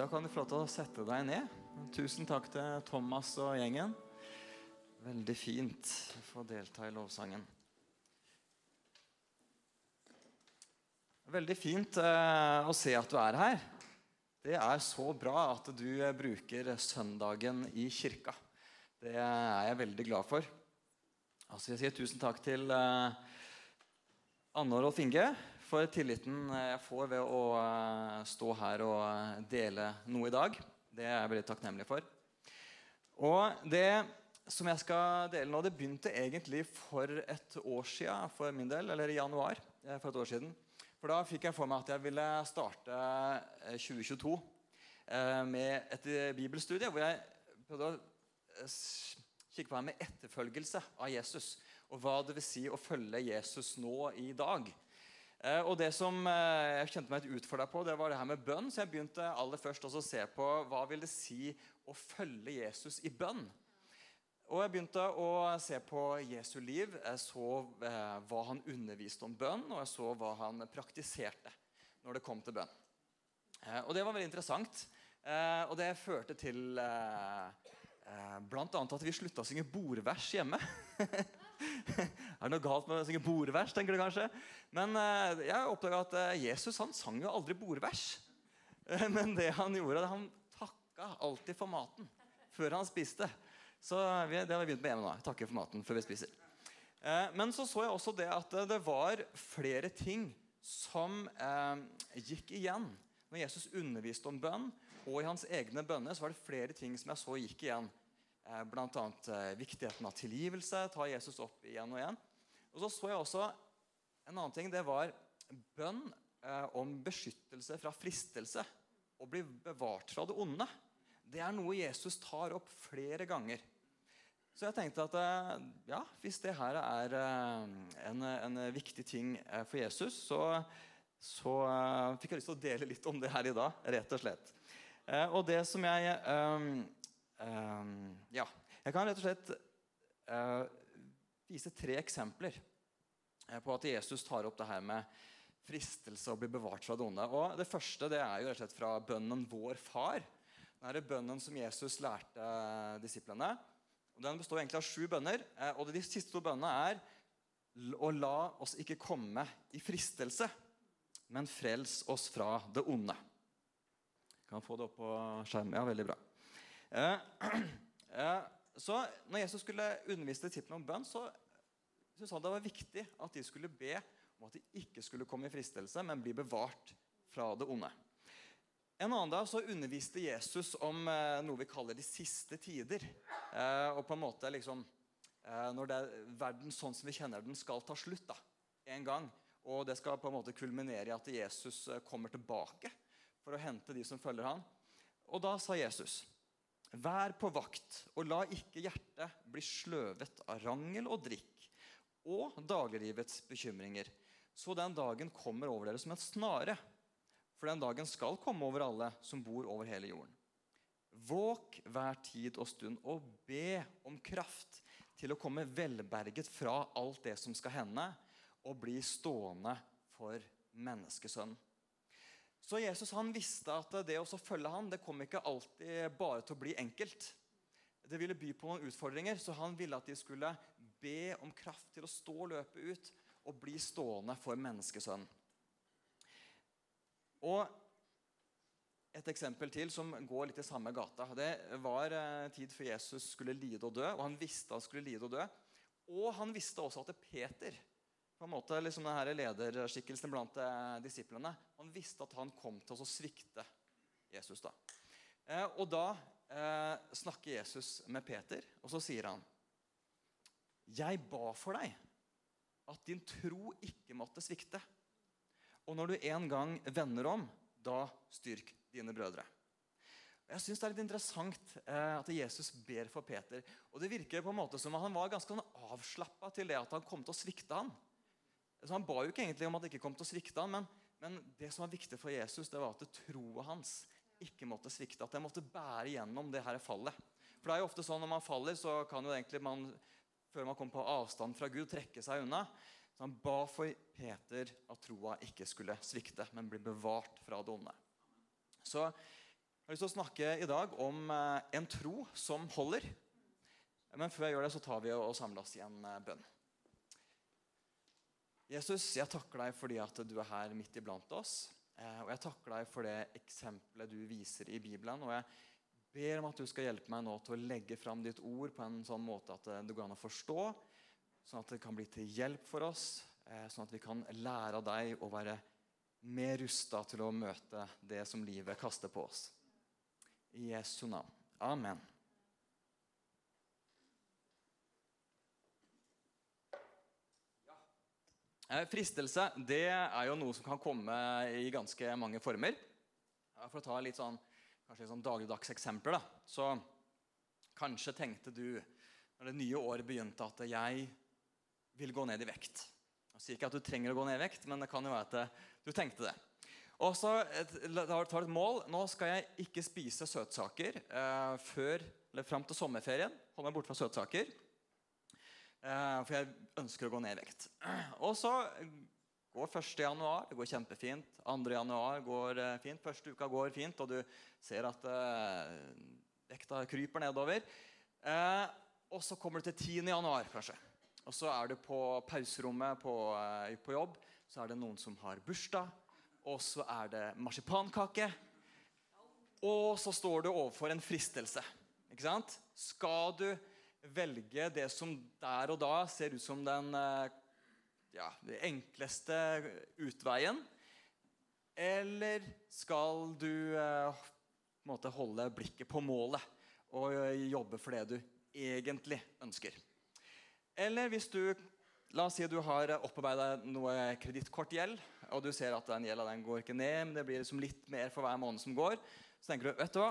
Da kan du få lov til å sette deg ned. Tusen takk til Thomas og gjengen. Veldig fint å få delta i lovsangen. Veldig fint eh, å se at du er her. Det er så bra at du eh, bruker søndagen i kirka. Det er jeg veldig glad for. Altså, jeg sier tusen takk til eh, Anne og Rolf Inge for tilliten jeg får ved å eh, stå her og eh, dele noe i dag. Det er jeg veldig takknemlig for. Og det som jeg skal dele nå, det begynte egentlig for et år siden for min del, eller i januar eh, for et år siden. For da fikk jeg for meg at jeg ville starte 2022 eh, eh, med et bibelstudie hvor jeg prøvde å eh, kikke på meg med etterfølgelse av Jesus. Og hva det vil si å følge Jesus nå i dag. Og det som jeg kjente meg et utfordra på, det var det her med bønn. Så jeg begynte aller først å se på hva vil det si å følge Jesus i bønn. Og Jeg begynte å se på Jesu liv. Jeg så eh, hva han underviste om bønn, og jeg så hva han praktiserte når det kom til bønn. Eh, og Det var veldig interessant. Eh, og det førte til eh, eh bl.a. at vi slutta å synge bordvers hjemme. er det noe galt med å synge bordvers? tenker du kanskje? Men eh, jeg oppdaga at eh, Jesus han sang jo aldri bordvers. men det han gjorde, han takka alltid for maten før han spiste. Så det har vi begynt med hjemme nå. Takke for maten før vi spiser. Eh, men så så jeg også det at det var flere ting som eh, gikk igjen. Når Jesus underviste om bønn, og i hans egne bønner, så var det flere ting som jeg så gikk igjen. Eh, Bl.a. Eh, viktigheten av tilgivelse. Ta Jesus opp igjen og igjen. Og så så jeg også en annen ting. Det var bønn eh, om beskyttelse fra fristelse. Å bli bevart fra det onde. Det er noe Jesus tar opp flere ganger. Så jeg tenkte at ja, hvis det her er en, en viktig ting for Jesus, så, så fikk jeg lyst til å dele litt om det her i dag, rett og slett. Og det som jeg um, Ja, jeg kan rett og slett uh, vise tre eksempler på at Jesus tar opp det her med fristelse og bli bevart fra det onde. Og Det første det er jo rett og slett fra bønnen 'Vår Far'. Denne bønnen som Jesus lærte disiplene. Og Den består egentlig av sju bønner. Eh, og De siste to bønnene er å la oss ikke komme i fristelse, men frels oss fra det onde. Kan få det opp på skjermen. Ja, veldig bra. Eh, eh, så når Jesus skulle undervise disiplene om bønn, så syntes han det var viktig at de skulle be om at de ikke skulle komme i fristelse, men bli bevart fra det onde. En annen dag så underviste Jesus om eh, noe vi kaller de siste tider. Og på en måte liksom Når det, er verden sånn som vi kjenner den, skal ta slutt da, en gang. Og det skal på en måte kulminere i at Jesus kommer tilbake for å hente de som følger han. Og da sa Jesus, vær på vakt, og la ikke hjertet bli sløvet av rangel og drikk og dagliglivets bekymringer, så den dagen kommer over dere som en snare. For den dagen skal komme over alle som bor over hele jorden. Våk hver tid og stund og be om kraft til å komme velberget fra alt det som skal hende, og bli stående for menneskesønnen. Så Jesus han visste at det å følge han, det kom ikke alltid bare til å bli enkelt. Det ville by på noen utfordringer, så han ville at de skulle be om kraft til å stå og løpe ut og bli stående for menneskesønnen. Og et eksempel til som går litt i samme gata. Det var eh, tid før Jesus skulle lide og dø, og han visste han skulle lide og dø. Og han visste også at Peter, på en måte liksom denne lederskikkelsen blant eh, disiplene, han visste at han kom til å svikte Jesus. da. Eh, og da eh, snakker Jesus med Peter, og så sier han Jeg ba for deg at din tro ikke måtte svikte. Og når du en gang vender om, da styrk dine brødre. Jeg synes Det er litt interessant at Jesus ber for Peter. Og Det virker på en måte som at han var ganske sånn avslappa til det at han kom til å svikte han. Så Han ba jo ikke egentlig om at det ikke kom til å svikte han, men, men det som var viktig for Jesus, det var at troa hans ikke måtte svikte. At det måtte bære gjennom det her fallet. For det er jo ofte sånn Når man faller, så kan jo egentlig man, før man kommer på avstand fra Gud, trekke seg unna. Så han ba for Peter at troa ikke skulle svikte, men bli bevart fra det onde. Så Jeg har lyst til å snakke i dag om eh, en tro som holder. Men før jeg gjør det, så tar vi og samler oss i en eh, bønn. Jesus, jeg takker deg fordi at du er her midt iblant oss. Eh, og jeg takker deg for det eksempelet du viser i Bibelen. Og jeg ber om at du skal hjelpe meg nå til å legge fram ditt ord på en sånn måte at det går an å forstå, sånn at det kan bli til hjelp for oss, sånn at vi kan lære av deg å være mer rusta til å møte det som livet kaster på oss. I Jesu navn. Amen. Fristelse det er jo noe som kan komme i ganske mange former. For å ta litt sånn, kanskje litt sånn dagligdags eksempler. da, Så kanskje tenkte du når det nye året begynte, at jeg vil gå ned i vekt. Jeg sier ikke at du trenger å gå ned i vekt, men det kan jo være at du tenkte det. Og så tar du et mål. Nå skal jeg ikke spise søtsaker eh, før, eller fram til sommerferien. Hold meg borte fra søtsaker. Eh, for jeg ønsker å gå ned i vekt. Og så går 1. januar, det går kjempefint. 2. januar går eh, fint. Første uka går fint, og du ser at eh, vekta kryper nedover. Og så kommer du til 10. januar, kanskje. Og så er du på pauserommet på, på jobb. Så er det noen som har bursdag og så er det marsipankake. Og så står du overfor en fristelse. Ikke sant? Skal du velge det som der og da ser ut som den eh, ja, enkleste utveien? Eller skal du eh, måte, holde blikket på målet og jobbe for det du egentlig ønsker? Eller hvis du La oss si du har opparbeida noe kredittkortgjeld, og du ser at den gjelda går ikke ned, men det blir liksom litt mer for hver måned som går. Så tenker du vet du hva,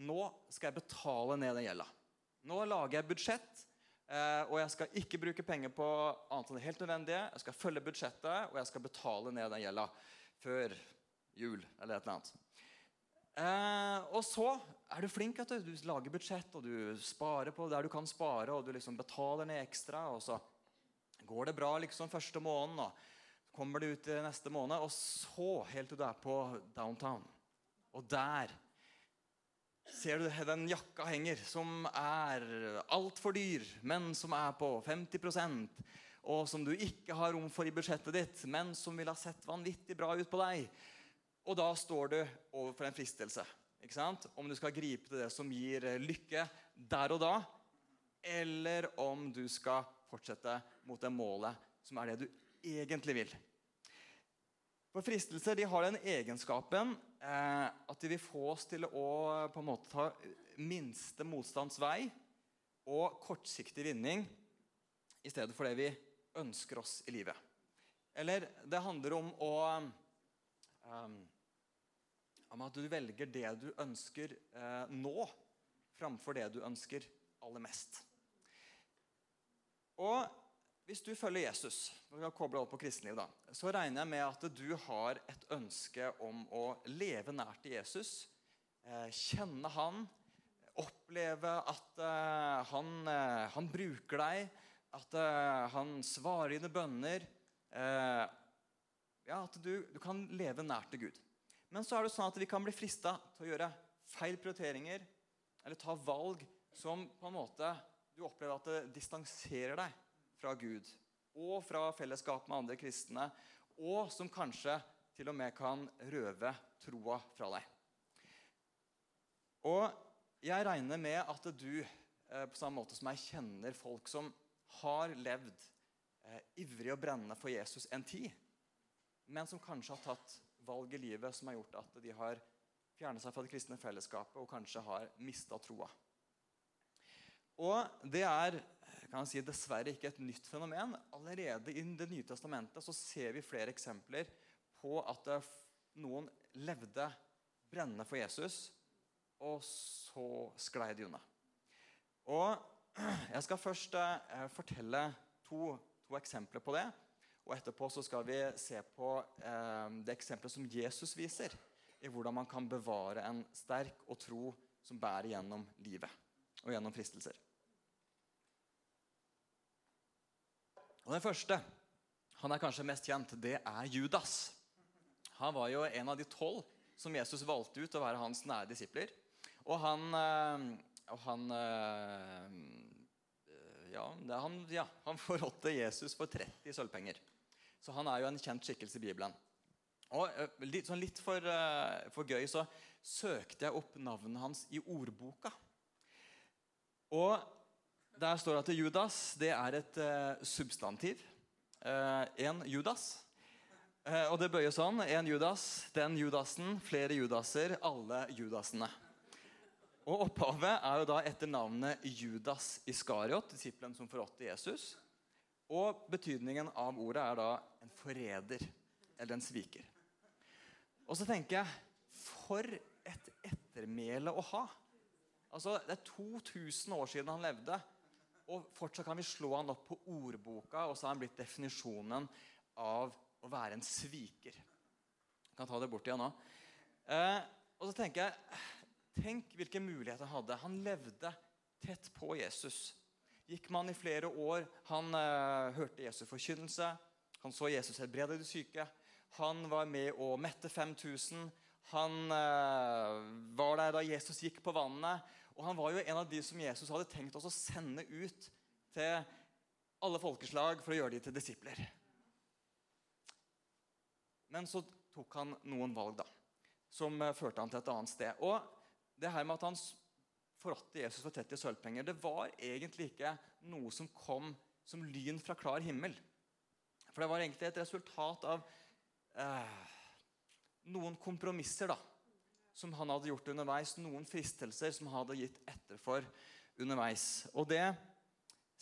nå skal jeg betale ned den gjelda. Nå lager jeg budsjett, eh, og jeg skal ikke bruke penger på annet enn det helt nødvendige. Jeg skal følge budsjettet, og jeg skal betale ned den gjelda før jul eller et eller annet. Eh, og så er du flink. at du, du lager budsjett, og du sparer på der du kan spare, og du liksom betaler ned ekstra. og så Går det bra liksom første måneden, og så kommer du ut neste måned, og så, helt til du er på downtown, og der ser du den jakka henger, som er altfor dyr, men som er på 50% og som du ikke har rom for i budsjettet ditt, men som ville ha sett vanvittig bra ut på deg. Og da står du overfor en fristelse. ikke sant? Om du skal gripe til det som gir lykke der og da, eller om du skal fortsette mot det målet som er det du egentlig vil. For Fristelser de har den egenskapen at de vil få oss til å på en måte ta minste motstands vei og kortsiktig vinning i stedet for det vi ønsker oss i livet. Eller det handler om å um, om at du velger det du ønsker eh, nå, framfor det du ønsker aller mest. Og hvis du følger Jesus, opp på kristenliv da, så regner jeg med at du har et ønske om å leve nært til Jesus. Eh, kjenne han, oppleve at uh, han, uh, han, bruker deg, at han svarer dine bønner. ja, At du, du, kan leve nært til Gud. Men så er det sånn at vi kan bli frista til å gjøre feil prioriteringer eller ta valg som på en måte du opplever at det distanserer deg fra Gud og fra fellesskap med andre kristne, og som kanskje til og med kan røve troa fra deg. Og jeg regner med at du, eh, på samme måte som jeg kjenner folk som har levd eh, ivrig og brennende for Jesus en tid, men som kanskje har tatt valg i livet som har gjort at de har fjernet seg fra det kristne fellesskapet og kanskje har mista troa. Og det er kan si, dessverre ikke et nytt fenomen. Allerede i Det nye testamentet så ser vi flere eksempler på at noen levde brennende for Jesus, og så sklei de unna. Og Jeg skal først eh, fortelle to, to, eksempler på det. Og etterpå så skal vi se på eh, det eksempelet som Jesus viser i hvordan man kan bevare en sterk og tro som bærer gjennom livet og gjennom fristelser. Og Den første han er kanskje mest kjent, det er Judas. Han var jo en av de tolv som Jesus valgte ut å være hans nære disipler. Og han, eh, og han eh, ja, han, ja, han forrådte Jesus for 30 sølvpenger. Så han er jo en kjent skikkelse i Bibelen. Og eh, litt, sånn litt for, for, gøy så søkte jeg opp navnet hans i ordboka. Og der står det at Judas det er et uh, substantiv. Uh, en Judas. Uh, og det bøyer sånn. En Judas, den Judasen, flere Judaser, alle Judasene. Og Opphavet er jo da etter navnet Judas Iskariot, disippelen som forrådte Jesus. Og betydningen av ordet er da en forræder eller en sviker. Og så tenker jeg For et ettermæle å ha! Altså, Det er 2000 år siden han levde. Og fortsatt kan vi slå han opp på ordboka, og så har han blitt definisjonen av å være en sviker. Jeg kan ta det bort igjen nå. Eh, og så tenker jeg Tenk hvilke muligheter han hadde. Han levde tett på Jesus. Gikk man i flere år. Han eh, hørte Jesus forkynnelse. Han så Jesus helbrede de syke. Han var med å mette 5000. Han eh, var der da Jesus gikk på vannet. Og han var jo en av de som Jesus hadde tenkt oss å sende ut til alle folkeslag for å gjøre de til disipler. Men så tok han noen valg da, som eh, førte han til et annet sted. Og det her med at han forrådte Jesus for 30 sølvpenger, det var egentlig ikke noe som kom som lyn fra klar himmel. For det var egentlig et resultat av eh, noen kompromisser da, som han hadde gjort underveis. Noen fristelser som han hadde gitt etter for underveis. Og det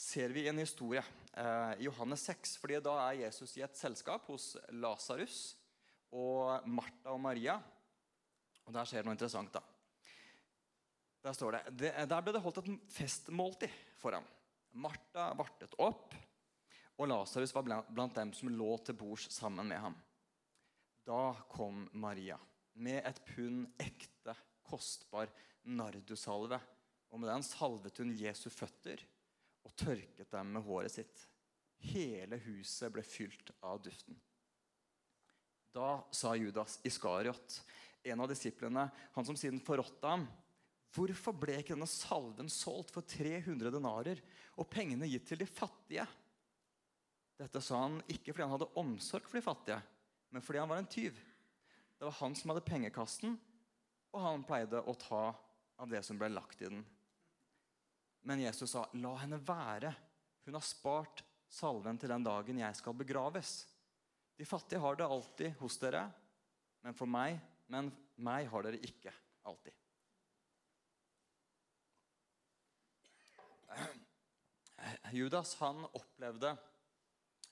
ser vi i en historie eh, i Johannes 6. fordi Da er Jesus i et selskap hos Lasarus og Martha og Maria. Og Der skjer det noe interessant. da. Der står det, det Der ble det holdt et festmåltid for ham. Martha vartet opp, og Lasarus var blant, dem som lå til bords sammen med ham. Da kom Maria med et pund ekte, kostbar nardusalve. Og med den salvet hun Jesu føtter og tørket dem med håret sitt. Hele huset ble fylt av duften. Da sa Judas Iskariot, en av disiplene, han som siden forrådte ham, hvorfor ble ikke denne salven solgt for 300 denarer og pengene gitt til de fattige? Dette sa han ikke fordi han hadde omsorg for de fattige, men fordi han var en tyv. Det var han som hadde pengekassen, og han pleide å ta av det som ble lagt i den. Men Jesus sa, 'La henne være. Hun har spart salven til den dagen jeg skal begraves.' De fattige har det alltid hos dere, men for meg, men meg har dere ikke alltid. Judas han opplevde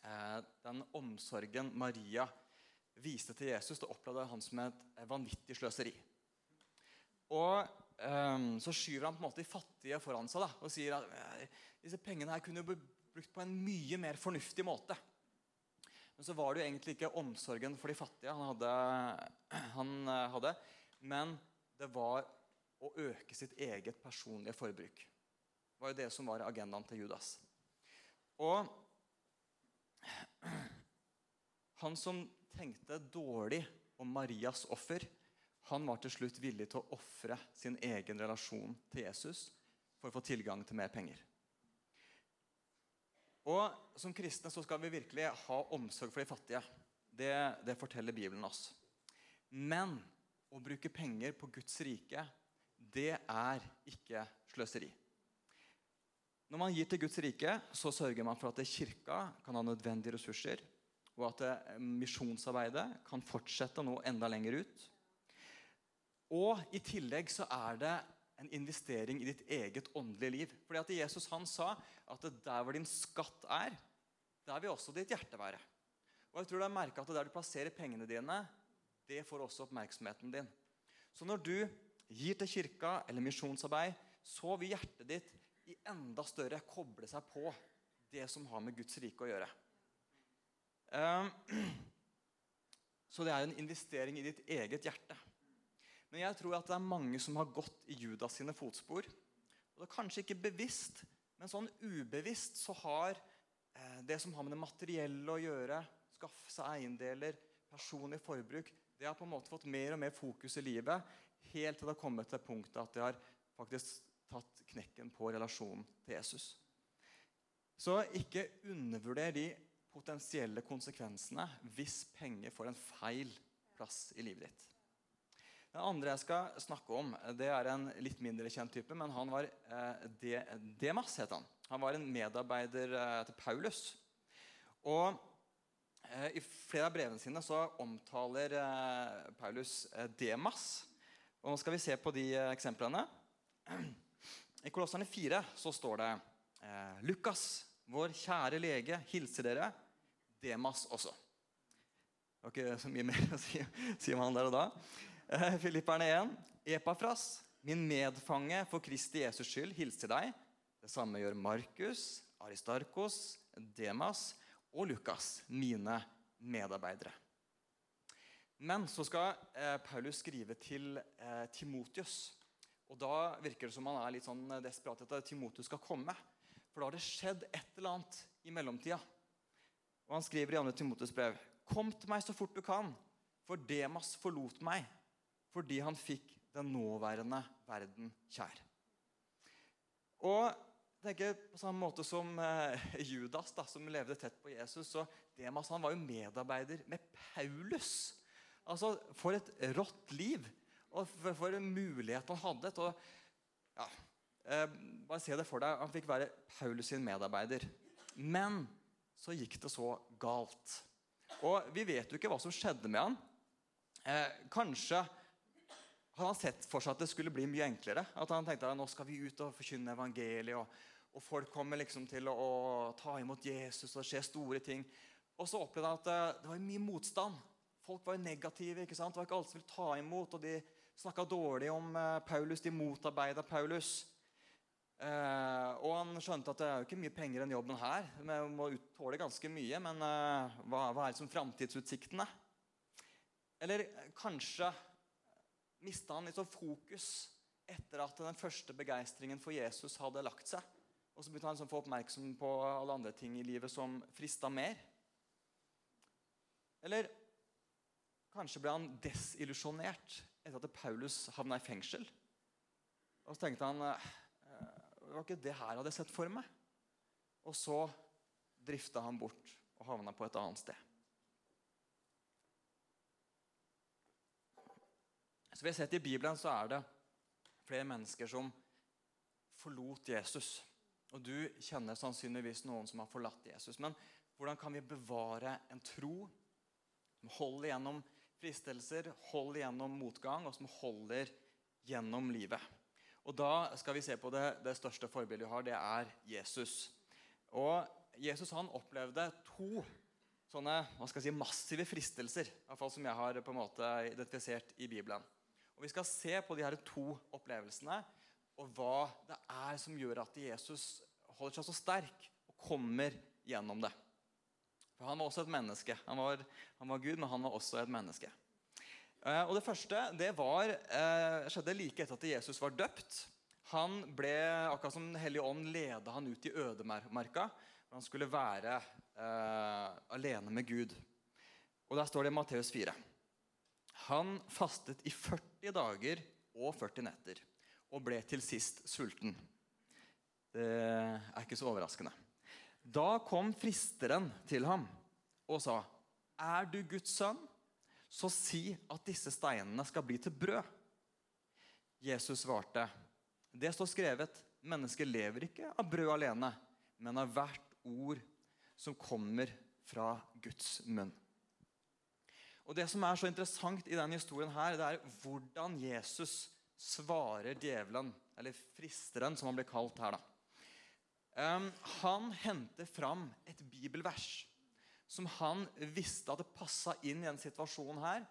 eh, den omsorgen Maria viste til Jesus, det opplevde han som et vanvittig sløseri. Og um, Så skyver han på en måte de fattige foran seg da, og sier at disse pengene her kunne blitt brukt på en mye mer fornuftig måte. Men så var det jo egentlig ikke omsorgen for de fattige han hadde, han eh, hadde men det var å øke sitt eget personlige forbruk. Det var jo det som var agendaen til Judas. Og han som tenkte dårlig om Marias offer, han var til slutt villig til å ofre sin egen relasjon til Jesus for å få tilgang til mer penger. Og Som kristne så skal vi virkelig ha omsorg for de fattige. Det, det forteller Bibelen oss. Men å bruke penger på Guds rike, det er ikke sløseri. Når man gir til Guds rike, så sørger man for at kirka kan ha nødvendige ressurser og at eh, misjonsarbeidet kan fortsette nå enda lenger ut. Og i tillegg så er det en investering i ditt eget åndelige liv. Fordi at Jesus han sa at der hvor din skatt er, der vil også ditt hjerte være. Og jeg tror du har merket at Der du plasserer pengene dine, det får også oppmerksomheten din. Så når du gir til kirka eller misjonsarbeid, så vil hjertet ditt i enda større koble seg på det som har med Guds rike å gjøre. Ehm, så det er en investering i ditt eget hjerte. Men jeg tror at det er mange som har gått i Judas sine fotspor. Og det er kanskje ikke bevisst, men sånn ubevisst så har eh, det som har med det materielle å gjøre, skaffe seg eiendeler, personlig forbruk, Det har på en måte fått mer og mer fokus i livet, helt til det har kommet til punktet at det har faktisk tatt knekken på relasjonen til Jesus. Så ikke undervurder de potensielle konsekvensene hvis penger får en feil plass i livet ditt. Den andre jeg skal snakke om, det er en litt mindre kjent type. Men han var eh, Demas, het han. Han var en medarbeider eh, til Paulus. Og eh, I flere av brevene sine så omtaler eh, Paulus eh, Demas. Og Nå skal vi se på de eh, eksemplene. I Kolosserne 4 så står det Lukas, vår kjære lege, hilser dere. Demas også. Det var ikke så mye mer å si, si om han der og da. Eh, Filipperne 1. Epafras, min medfange for Kristi Jesus skyld, hilser deg. Det samme gjør Markus, Aristarkos, Demas og Lukas, mine medarbeidere. Men så skal eh, Paulus skrive til eh, Timotius. Og Da virker det som han er litt sånn desperat etter at Timotius skal komme. For da har det skjedd et eller annet i mellomtida. Og Han skriver i 2. Timotes brev.: Kom til meg så fort du kan, for Demas forlot meg fordi han fikk den nåværende verden kjær. Og tenker På samme måte som eh, Judas, da, som levde tett på Jesus, så Demas han var jo medarbeider med Paulus. Altså, For et rått liv! Og for, for en mulighet han hadde til å ja, Bare se det for deg. Han fikk være Paulus sin medarbeider. Men så gikk det så galt. Og vi vet jo ikke hva som skjedde med han. Eh, kanskje hadde han sett for seg at det skulle bli mye enklere. At han tenkte at nå skal vi ut og forkynne evangeliet. Og, og folk kommer liksom til å, å, ta imot Jesus, og det skjer store ting. Og så opplevde han at det, det var mye motstand. Folk var negative. ikke sant? Det var ikke alle som ville ta imot. Og de snakka dårlig om eh, Paulus. De motarbeida Paulus. Eh, og han skjønte at det er jo ikke mye penger enn jobben her. Vi må tåle ganske mye, men eh, hva, hva, er som framtidsutsiktene? Eller eh, kanskje mista han litt sånn fokus etter at den første begeistringen for Jesus hadde lagt seg. Og så begynte han liksom å få oppmerksom på alle andre ting i livet som frista mer. Eller kanskje ble han desillusjonert etter at Paulus havna i fengsel. Og så tenkte han det var ikke det her jeg hadde sett for meg. Og så drifta han bort og havna på et annet sted. Så vi har sett I Bibelen så er det flere mennesker som forlot Jesus. Og du kjenner sannsynligvis noen som har forlatt Jesus. Men hvordan kan vi bevare en tro som holder gjennom fristelser, holder gjennom motgang, og som holder gjennom livet? Og Da skal vi se på det, det største forbildet vi har. Det er Jesus. Og Jesus han opplevde to sånne hva skal jeg si, massive fristelser, i hvert fall som jeg har på en måte identifisert i Bibelen. Og Vi skal se på de her to opplevelsene og hva det er som gjør at Jesus holder seg så sterk og kommer gjennom det. For Han var også et menneske. Han var, han var Gud, men han var også et menneske. Eh, og Det første det var, eh, skjedde like etter at Jesus var døpt. Han ble, akkurat som Den hellige ånd leda han ut i ødemarka. Han skulle være eh, alene med Gud. Og Der står det i Matteus 4. Han fastet i 40 dager og 40 netter og ble til sist sulten. Det er ikke så overraskende. Da kom fristeren til ham og sa, 'Er du Guds sønn?' Så si at disse steinene skal bli til brød. Jesus svarte, det står skrevet, mennesket lever ikke av brød alene, men av hvert ord som kommer fra Guds munn. Og Det som er så interessant i denne historien, her, det er hvordan Jesus svarer djevelen, eller fristeren, som han blir kalt her. da. Um, han henter fram et bibelvers som han visste at det passa inn i denne situasjonen her.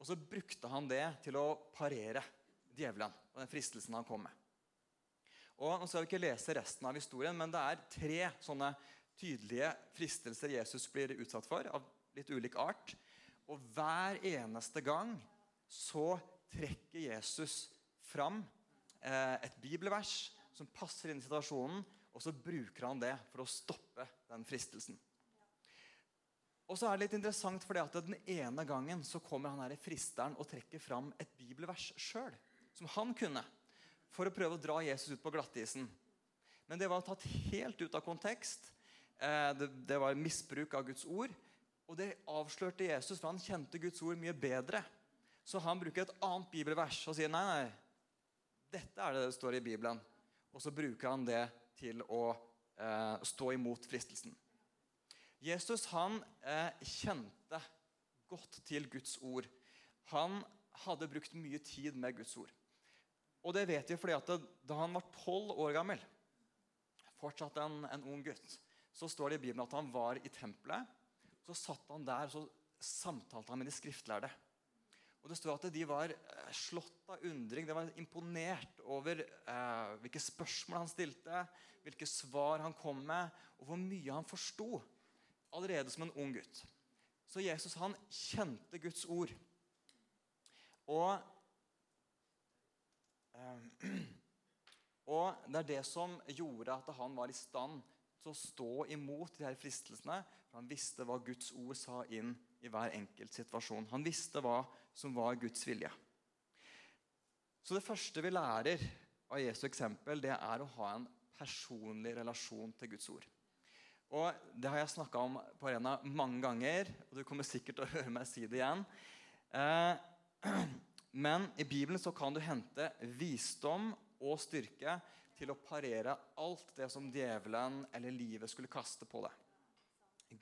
Og så brukte han det til å parere djevelen og den fristelsen han kom med. Og Nå skal vi ikke lese resten av historien, men det er tre sånne tydelige fristelser Jesus blir utsatt for, av litt ulik art. Og hver eneste gang så trekker Jesus fram eh, et bibelvers som passer inn i situasjonen, og så bruker han det for å stoppe den fristelsen. Og så er det litt interessant fordi at Den ene gangen så kommer han her i fristeren og trekker fram et bibelvers sjøl, som han kunne, for å prøve å dra Jesus ut på glattisen. Men det var tatt helt ut av kontekst. Eh, det, var misbruk av Guds ord. Og det avslørte Jesus, for han kjente Guds ord mye bedre. Så han bruker et annet bibelvers og sier nei, nei, dette er det det står i Bibelen. Og så bruker han det til å eh, stå imot fristelsen. Jesus han eh, kjente godt til Guds ord. Han hadde brukt mye tid med Guds ord. Og det vet vi fordi at det, da han var tolv år gammel, fortsatt en, en, ung gutt, så står det i Bibelen at han var i tempelet. Så satt han der og samtalte han med de skriftlærde. Og det står at De var eh, slått av undring, de var imponert over eh, hvilke spørsmål han stilte, hvilke svar han kom med, og hvor mye han forsto allerede som en ung gutt. Så Jesus han kjente Guds ord. Og, eh, og det er det som gjorde at han var i stand til å stå imot de her fristelsene. For han visste hva Guds ord sa inn i hver enkelt situasjon. Han visste hva som var Guds vilje. Så det første vi lærer av Jesu eksempel, det er å ha en personlig relasjon til Guds ord. Og Det har jeg snakka om på arena mange ganger, og du kommer sikkert til å høre meg si det igjen. Eh, men i Bibelen så kan du hente visdom og styrke til å parere alt det som djevelen eller livet skulle kaste på deg.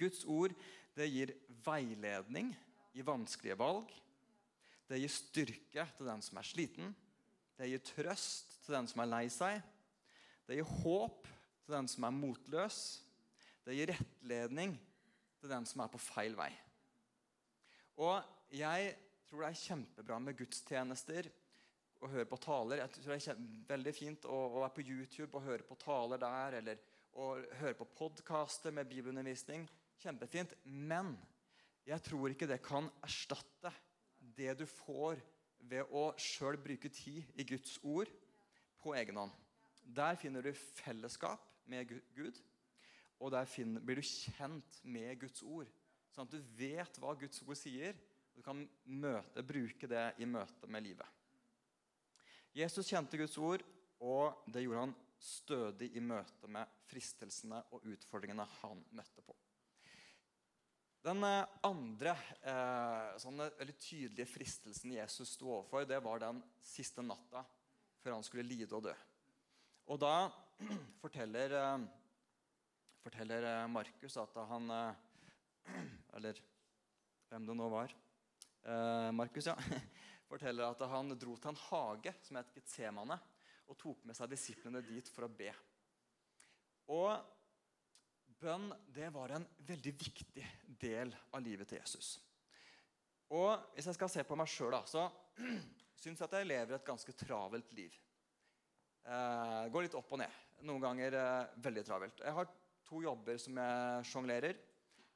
Guds ord det gir veiledning i vanskelige valg. Det gir styrke til den som er sliten. Det gir trøst til den som er lei seg. Det gir håp til den som er motløs. Det gir rettledning til den som er på feil vei. Og jeg tror det er kjempebra med gudstjenester og høre på taler. Jeg tror det er veldig fint å, være på YouTube og høre på taler der, eller å høre på podkaster med bibelundervisning. Kjempefint. Men jeg tror ikke det kan erstatte det du får ved å sjøl bruke tid i Guds ord på egen hånd. Der finner du fellesskap med Gud. Og der finner, blir du kjent med Guds ord. Sånn at du vet hva Guds ord sier. Og du kan møte, bruke det i møte med livet. Jesus kjente Guds ord, og det gjorde han stødig i møte med fristelsene og utfordringene han møtte på. Den eh, andre eh, sånne veldig tydelige fristelsen Jesus sto overfor, det var den siste natta før han skulle lide og dø. Og da forteller eh, forteller eh, Markus at han eh, Eller hvem det nå var. Eh, Markus, ja. Forteller at han dro til en hage som het Getsemane, og tok med seg disiplene dit for å be. Og bønn det var en veldig viktig del av livet til Jesus. Og Hvis jeg skal se på meg sjøl, så syns jeg at jeg lever et ganske travelt liv. Eh, går litt opp og ned. Noen ganger eh, veldig travelt. Jeg har to jobber som jeg sjonglerer.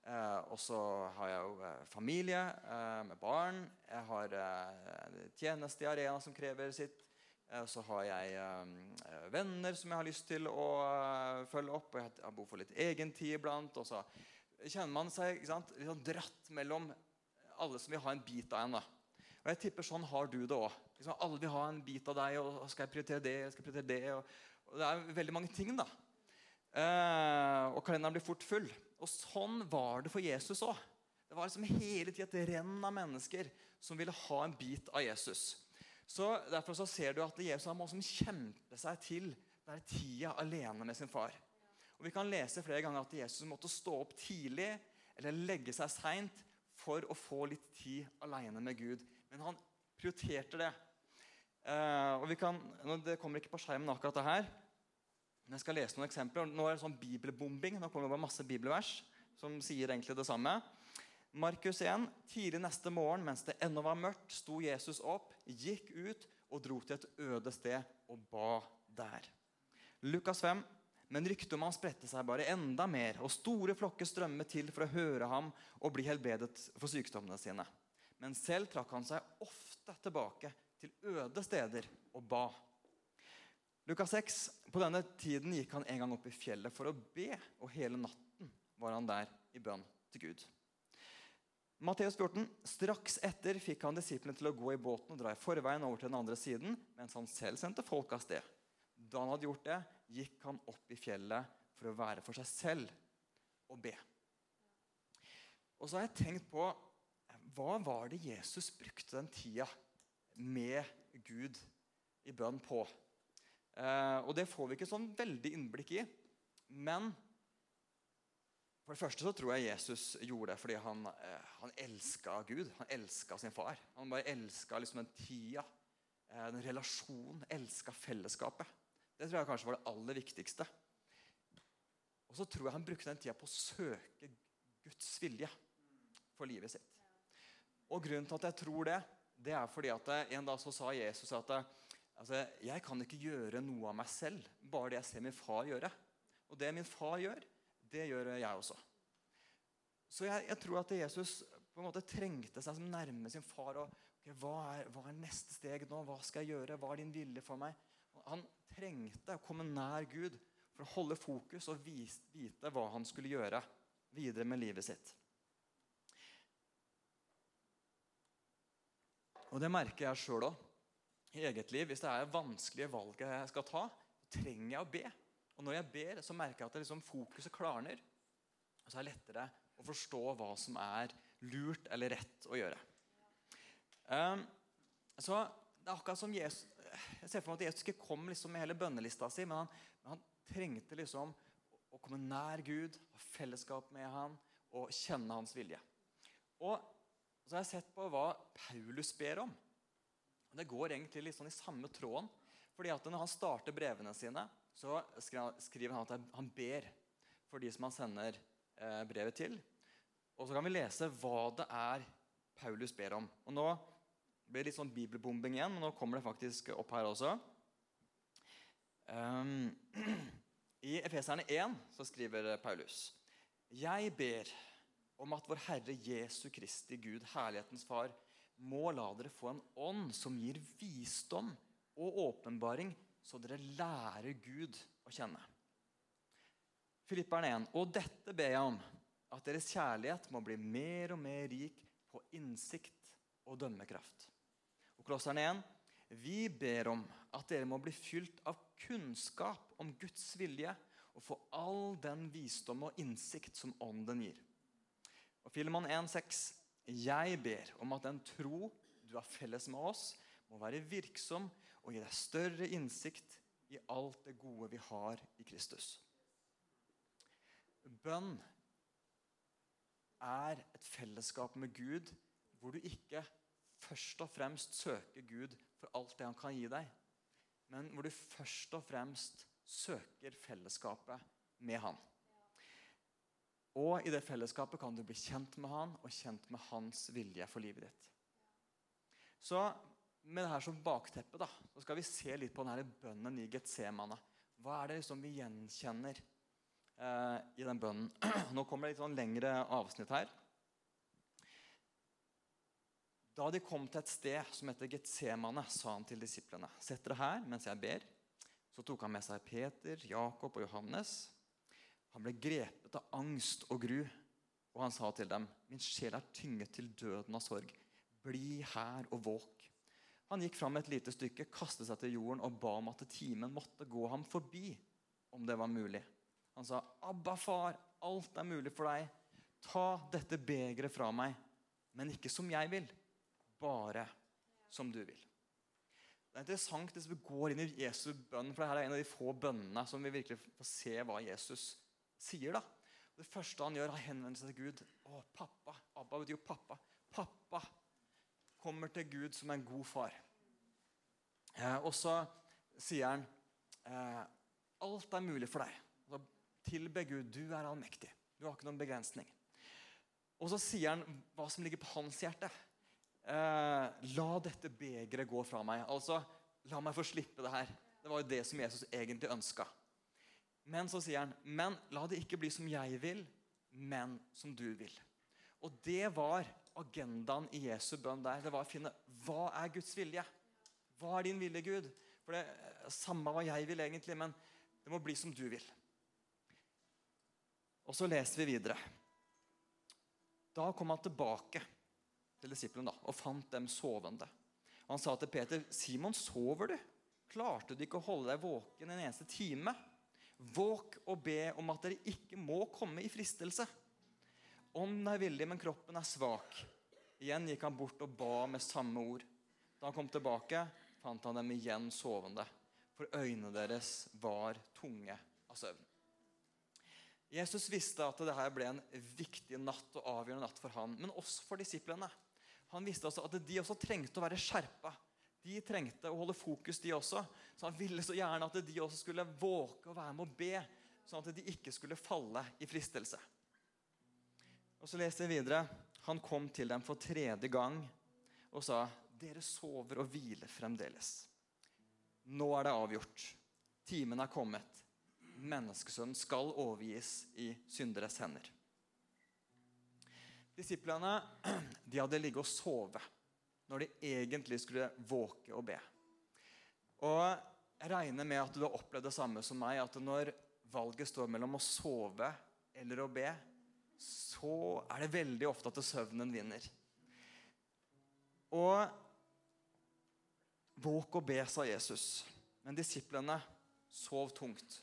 Eh, og så har jeg jo eh, familie eh, med barn. Jeg har eh, tjeneste i arena som krever sitt. Eh, så har jeg eh, venner som jeg har lyst til å følge opp. Og jeg har behov for litt egentid iblant. Og så kjenner man seg sant, litt sånn dratt mellom alle som vil ha en bit av en. da. Og jeg tipper sånn har du det òg. Liksom, alle vil ha en bit av deg. og Skal jeg prioritere det? Skal jeg prioritere det? Og, og det er veldig mange ting. da. Eh, og kalenderen blir fort full. Og sånn var det for Jesus òg. Det var liksom hele tida et renn av mennesker som ville ha en bit av Jesus. Så Derfor så ser du at Jesus må kjempe seg til den tida alene med sin far. Og Vi kan lese flere ganger at Jesus måtte stå opp tidlig eller legge seg seint for å få litt tid alene med Gud. Men han prioriterte det. Eh, og vi kan, Det kommer ikke på skjermen, akkurat det her. Jeg skal lese noen eksempler. Nå er det sånn bibelbombing. Nå kommer det bare masse bibelvers som sier egentlig det samme. Markus 1. Tidlig neste morgen mens det ennå var mørkt, sto Jesus opp, gikk ut og dro til et øde sted og ba der. Lukas 5. Men ryktet om ham spredte seg bare enda mer, og store flokker strømmet til for å høre ham og bli helbredet for sykdommene sine. Men selv trakk han seg ofte tilbake til øde steder og ba. Lukas 6. På denne tiden gikk han en gang opp i fjellet for å be, og hele natten var han der i bønn til Gud. Matteus 14. Straks etter fikk han disiplene til å gå i båten og dra i forveien over til den andre siden, mens han selv sendte folk av sted. Da han hadde gjort det, gikk han opp i fjellet for å være for seg selv og be. Og så har jeg tenkt på hva var det Jesus brukte den tida med Gud i bønn på? Eh, og det får vi ikke sånn veldig innblikk i. Men for det første så tror jeg Jesus gjorde det fordi han, eh, han elska Gud. Han elska sin far. Han bare elska liksom den tida, eh, den relasjonen, elska fellesskapet. Det tror jeg kanskje var det aller viktigste. Og så tror jeg han brukte den tida på å søke Guds vilje for livet sitt. Og grunnen til at jeg tror det, det er fordi at en dag så sa Jesus at altså, jeg kan ikke gjøre noe av meg selv, bare det jeg ser min far gjøre. Og det min far gjør, det gjør jeg også. Så jeg, jeg, tror at Jesus på en måte trengte seg som nærme sin far. og okay, hva, er, hva, er, neste steg nå? Hva skal jeg gjøre? Hva er din vilje for meg? Han trengte å komme nær Gud for å holde fokus og vite hva han skulle gjøre videre med livet sitt. Og Det merker jeg sjøl òg i eget liv. Hvis det er vanskelige valg jeg skal ta, trenger jeg å be. Og når jeg ber, så merker jeg at liksom fokuset klarner. Og så er det lettere å forstå hva som er lurt eller rett å gjøre. Um, så det er akkurat som Jesus Jeg ser for meg at Jesus ikke kom liksom med hele bønnelista si, men han, men han trengte liksom å komme nær Gud, ha fellesskap med han og kjenne hans vilje. Og så har jeg sett på hva Paulus ber om. Og Det går egentlig litt sånn i samme tråden. fordi at Når han starter brevene sine, så skriver han at han ber for de som han sender eh, brevet til. Og så kan vi lese hva det er Paulus ber om. Og Nå blir det litt sånn bibelbombing igjen, men nå kommer det faktisk opp her også. Um, I Efeserne 1 så skriver Paulus.: Jeg ber om at vår Herre Jesu Kristi Gud, herlighetens Far, må la dere få en ånd som gir visdom og åpenbaring så dere lærer Gud å kjenne. Filipperen 1. Og dette ber jeg om, at deres kjærlighet må bli mer og mer rik på innsikt og dømmekraft. Og Klosseren 1. Vi ber om at dere må bli fylt av kunnskap om Guds vilje og få all den visdom og innsikt som Ånden gir. Og Filemon 1,6.: Jeg ber om at den tro du har felles med oss, må være virksom og gi deg større innsikt i alt det gode vi har i Kristus. Bønn er et fellesskap med Gud hvor du ikke først og fremst søker Gud for alt det han kan gi deg, men hvor du først og fremst søker fellesskapet med han. Og i det fellesskapet kan du bli kjent med han og kjent med hans vilje for livet ditt. Så med det her som bakteppe da, så skal vi se litt på denne bønnen i Getsemane. Hva er det liksom vi gjenkjenner eh, i den bønnen? Nå kommer det litt sånn lengre avsnitt her. Da de kom til et sted som heter Getsemane, sa han til disiplene.: Sett dere her mens jeg ber. Så tok han med seg Peter, Jakob og Johannes. Han ble grepet av angst og gru, og han sa til dem.: Min sjel er tynget til døden av sorg. Bli her og våk. Han gikk fram et lite stykke, kastet seg til jorden og ba om at timen måtte gå ham forbi, om det var mulig. Han sa, 'Abba, far, alt er mulig for deg. Ta dette begeret fra meg, men ikke som jeg vil, bare som du vil.' Det er interessant hvis vi går inn i Jesu bønn, for dette er en av de få bønnene som vi virkelig får se hva Jesus sier. da. Det første han gjør, er henvender seg til Gud. 'Å, pappa.' Abba betyr jo pappa. Pappa kommer til Gud som en god far. Eh, og så sier han eh, alt er mulig for deg. Altså, tilbe Gud. Du er allmektig. Du har ikke noen begrensning. Og så sier han hva som ligger på hans hjerte. Eh, la dette begeret gå fra meg. Altså, la meg få slippe det her. Det var jo det som Jesus egentlig ønska. Men så sier han, men la det ikke bli som jeg vil, men som du vil. Og det var agendaen i Jesu bønn der. Det var å finne hva er Guds vilje. Hva er din vilje, Gud? For det er Samme hva jeg vil, egentlig, men det må bli som du vil. Og så leser vi videre. Da kom han tilbake til disiplene da, og fant dem sovende. Og han sa til Peter, 'Simon, sover du? Klarte du ikke å holde deg våken en eneste time?' 'Våk og be om at dere ikke må komme i fristelse.' 'Ånden er villig, men kroppen er svak.' Igjen gikk han bort og ba med samme ord. Da han kom tilbake, fant han dem igjen sovende, for øynene deres var tunge av søvn. Jesus visste at dette ble en viktig natt og avgjørende natt for han, men også for disiplene. Han visste også at de også trengte å være skjerpa. De trengte å holde fokus, de også. Så han ville så gjerne at de også skulle våke og være med å be, sånn at de ikke skulle falle i fristelse. Og Så leser jeg videre. Han kom til dem for tredje gang og sa, 'Dere sover og hviler fremdeles.' Nå er det avgjort. Timen er kommet menneskesønnen skal overgis i synderes hender. Disiplene de hadde ligget og sovet når de egentlig skulle våke og be. Og Jeg regner med at du har opplevd det samme som meg, at når valget står mellom å sove eller å be, så er det veldig ofte at søvnen vinner. Og våk og be, sa Jesus. Men disiplene sov tungt.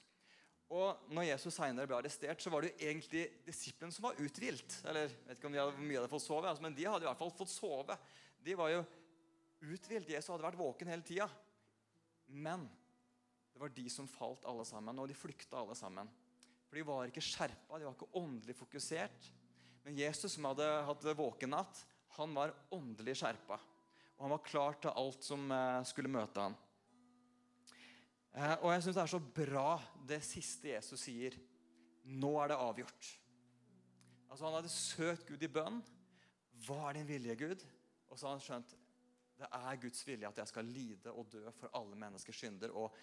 Og når Jesus senere ble arrestert, så var det jo egentlig disiplene som var uthvilt. Eller jeg vet ikke om de hadde, mye de hadde fått sove, altså, men de hadde i hvert fall fått sove. De var jo uthvilt. Jesus hadde vært våken hele tida. Men det var de som falt, alle sammen. Og de flykta alle sammen. For de var ikke skjerpa, de var ikke åndelig fokusert. Men Jesus, som hadde hatt våkennatt, han var åndelig skjerpa. Og han var klar til alt som eh, skulle møte han. Eh, og jeg syns det er så bra det siste Jesus sier. Nå er det avgjort. Altså Han hadde søkt Gud i bønn. Hva er din vilje, Gud? Og så har han skjønt det er Guds vilje at jeg skal lide og dø for alle menneskers synder og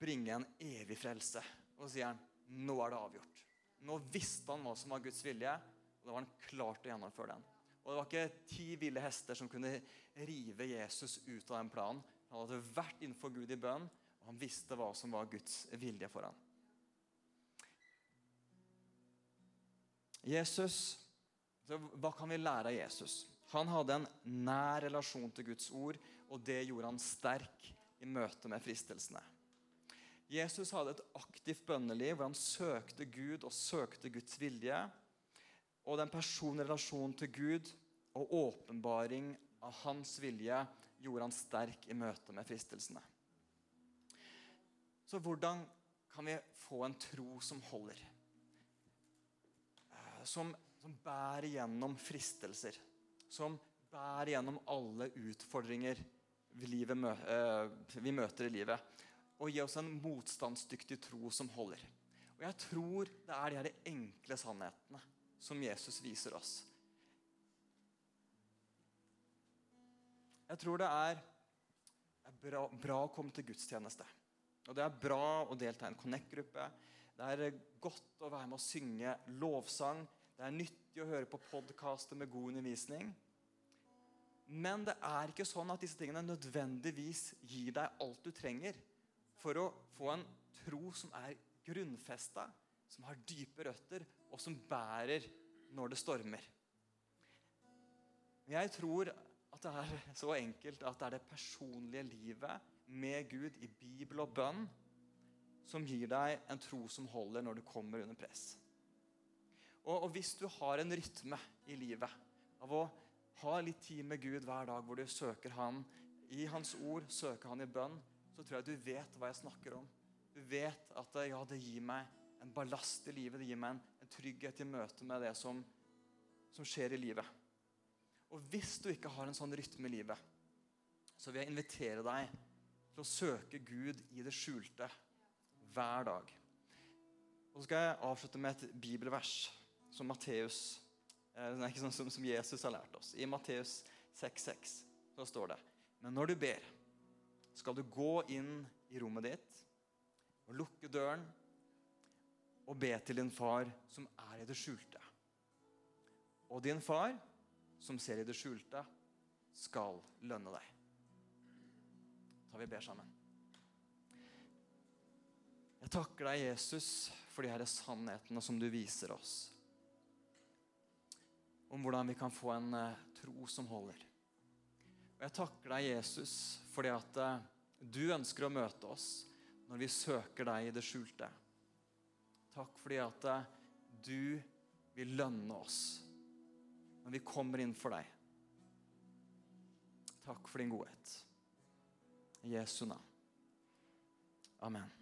bringe en evig frelse. Og så sier han nå er det avgjort. Nå visste han hva som var Guds vilje, og da var han klar til å gjennomføre den. Og Det var ikke ti ville hester som kunne rive Jesus ut av den planen. Han hadde vært innenfor Gud i bønn og han visste hva som var Guds vilje for ham. Jesus, Hva kan vi lære av Jesus? Han hadde en nær relasjon til Guds ord, og det gjorde han sterk i møte med fristelsene. Jesus hadde et aktivt bønneliv hvor han søkte Gud og søkte Guds vilje. Og den personlige relasjonen til Gud og åpenbaring av hans vilje gjorde han sterk i møte med fristelsene. Så hvordan kan vi få en tro som holder? Eh, som, som bærer gjennom fristelser. Som bærer gjennom alle utfordringer vi, eh, møter i livet. Og gi oss en motstandsdyktig tro som holder. Og Jeg tror det er de her enkle sannhetene som Jesus viser oss. Jeg tror det er bra, bra å komme til gudstjeneste. Og Det er bra å delta i en Connect-gruppe. Det er godt å være med å synge lovsang. Det er nyttig å høre på podkaster med god undervisning. Men det er ikke sånn at disse tingene nødvendigvis gir deg alt du trenger for å få en tro som er grunnfesta, som har dype røtter, og som bærer når det stormer. Jeg tror at det er så enkelt at det er det personlige livet med Gud i Bibel og bønn som gir deg en tro som holder når du kommer under press. Og, og hvis du har en rytme i livet av å ha litt tid med Gud hver dag, hvor du søker Han i Hans ord, søker Han i bønn, så tror jeg du vet hva jeg snakker om. Du vet at ja, det gir meg en ballast i livet. Det gir meg en, en trygghet i møte med det som, som skjer i livet. Og hvis du ikke har en sånn rytme i livet, så vil jeg invitere deg til å søke Gud i det skjulte hver dag. Og Så skal jeg avslutte med et bibelvers som Matteus eh, nei, ikke sånn som, som Jesus har lært oss. I Matteus 6,6 så står det Men når du ber, skal du gå inn i rommet ditt og lukke døren og be til din far som er i det skjulte. Og din far, som ser i det skjulte, skal lønne deg tar vi ber sammen. Jeg takker deg, Jesus, for de her sannhetene som du viser oss. Om hvordan vi kan få en eh, tro som holder. Og Jeg takker deg, Jesus, fordi at eh, du ønsker å møte oss når vi søker deg i det skjulte. Takk fordi at eh, du vil lønne oss når vi kommer inn for deg. Takk for din godhet. I Jesu navn. Amen.